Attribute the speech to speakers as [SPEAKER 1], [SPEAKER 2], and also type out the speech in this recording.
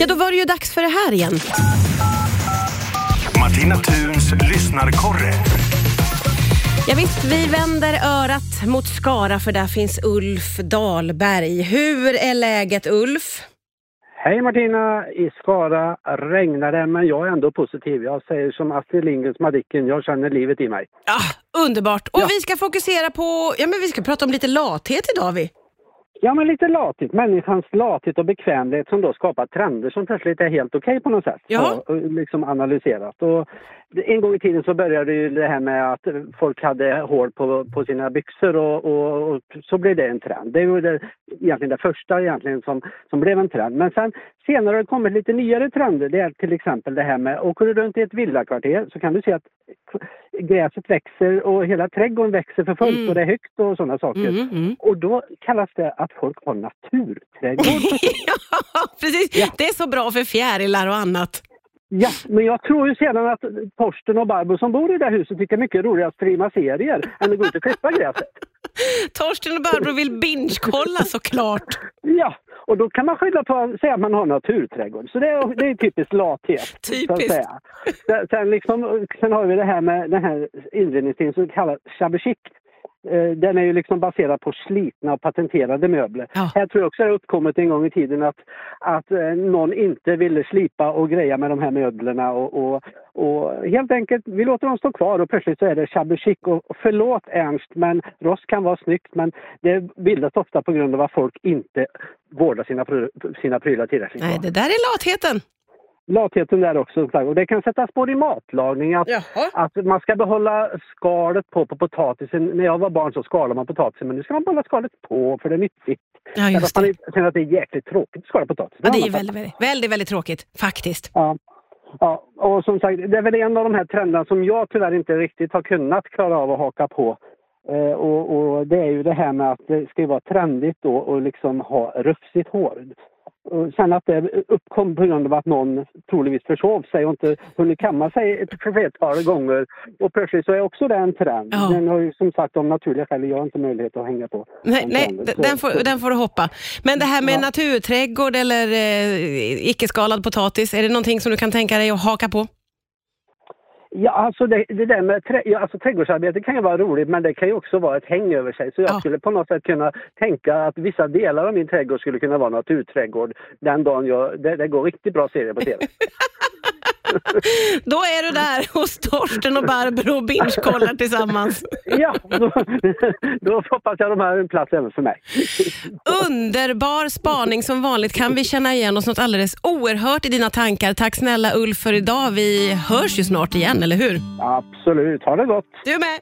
[SPEAKER 1] Ja, då var det ju dags för det här igen.
[SPEAKER 2] Martina Thuns lyssnarkorre.
[SPEAKER 1] Ja, visst, vi vänder örat mot Skara för där finns Ulf Dahlberg. Hur är läget Ulf?
[SPEAKER 3] Hej Martina! I Skara regnar det men jag är ändå positiv. Jag säger som Astrid Lindgrens Madicken, jag känner livet i mig.
[SPEAKER 1] Ah, underbart! Och
[SPEAKER 3] Ja.
[SPEAKER 1] vi ska fokusera på, ja men vi ska prata om lite lathet idag vi.
[SPEAKER 3] Ja men lite lathet, människans lathet och bekvämlighet som då skapar trender som plötsligt är helt okej på något sätt.
[SPEAKER 1] Ja.
[SPEAKER 3] Och, och liksom analyserat. Och en gång i tiden så började ju det här med att folk hade hål på, på sina byxor och, och, och så blev det en trend. Det var det, egentligen det första egentligen som, som blev en trend. Men sen senare har det kommit lite nyare trender. Det är till exempel det här med, åker du runt i ett villakvarter så kan du se att gräset växer och hela trädgården växer för fullt
[SPEAKER 1] Mm.
[SPEAKER 3] och det är högt och sådana saker.
[SPEAKER 1] Mm, mm.
[SPEAKER 3] Och då kallas det att folk har naturträdgård.
[SPEAKER 1] ja, precis.
[SPEAKER 3] Ja.
[SPEAKER 1] Det är så bra för fjärilar och annat.
[SPEAKER 3] ja, men jag tror ju sedan att Torsten och Barbro som bor i det huset tycker det är mycket roligare att streama serier än att gå ut och klippa gräset.
[SPEAKER 1] Torsten och Barbro vill binge-kolla såklart.
[SPEAKER 3] Ja, och då kan man skylla på säga att man har naturträdgård. Så det är, det är typiskt lathet.
[SPEAKER 1] Typiskt.
[SPEAKER 3] säga. Sen- liksom, sen har vi det här med den här inredningsstilen som kallas. Eh, Den är ju liksom baserad på slitna och patenterade möbler.
[SPEAKER 1] Ja.
[SPEAKER 3] Här tror jag också det har uppkommit en gång i tiden att, att eh, någon inte ville slipa och greja med de här möblerna och, och, och helt enkelt, vi låter dem stå kvar och plötsligt så är det shabby chic. Och förlåt Ernst, men rost kan vara snyggt men det bildas ofta på grund av att folk inte vårdar sina, sina prylar tillräckligt
[SPEAKER 1] Nej, det där är latheten.
[SPEAKER 3] Latheten där också, och det kan sättas både i matlagning, att,
[SPEAKER 1] Jaha.
[SPEAKER 3] att man ska behålla skalet på, på potatisen. När jag var barn så skalade man potatisen, men nu ska man behålla skalet på för det är nyttigt.
[SPEAKER 1] Ja, just
[SPEAKER 3] man
[SPEAKER 1] det.
[SPEAKER 3] inte- känner att det är jäkligt tråkigt att skala potatis.
[SPEAKER 1] Ja, det är
[SPEAKER 3] man
[SPEAKER 1] väldigt, väldigt, väldigt, väldigt tråkigt faktiskt.
[SPEAKER 3] Ja. ja, och som sagt, det är väl en av de här trenderna som jag tyvärr inte riktigt har kunnat klara av att haka på. Eh, och, och det är ju det här med att det ska ju vara trendigt då och liksom ha rufsigt hår. Sen att det uppkom på grund av att någon troligtvis försov sig och inte hunnit kamma sig ett flertal gånger. Och plötsligt så är också det en trend.
[SPEAKER 1] Ja.
[SPEAKER 3] Den har ju som sagt av naturliga skäl, jag har inte möjlighet att hänga på.
[SPEAKER 1] Nej,
[SPEAKER 3] den
[SPEAKER 1] nej den, får, den får du hoppa. Men det här med
[SPEAKER 3] Ja.
[SPEAKER 1] naturträdgård eller eh, icke-skalad potatis, är det någonting som du kan tänka dig att haka på?
[SPEAKER 3] Ja, alltså det, det där med trä, ja, alltså trädgårdsarbete kan ju vara roligt men det kan ju också vara ett häng över sig. Så jag
[SPEAKER 1] Ja.
[SPEAKER 3] skulle på något sätt kunna tänka att vissa delar av min trädgård skulle kunna vara naturträdgård den dagen jag, det, det går riktigt bra serier på TV.
[SPEAKER 1] Då är du där hos Torsten och Barbro och binge-kollar tillsammans.
[SPEAKER 3] ja, då, då hoppas jag de har en plats även för mig.
[SPEAKER 1] Underbar spaning som vanligt. Kan vi känna igen oss något alldeles oerhört i dina tankar? Tack snälla Ulf för idag. Vi hörs ju snart igen, eller hur?
[SPEAKER 3] Absolut, ha det gott!
[SPEAKER 1] Du med!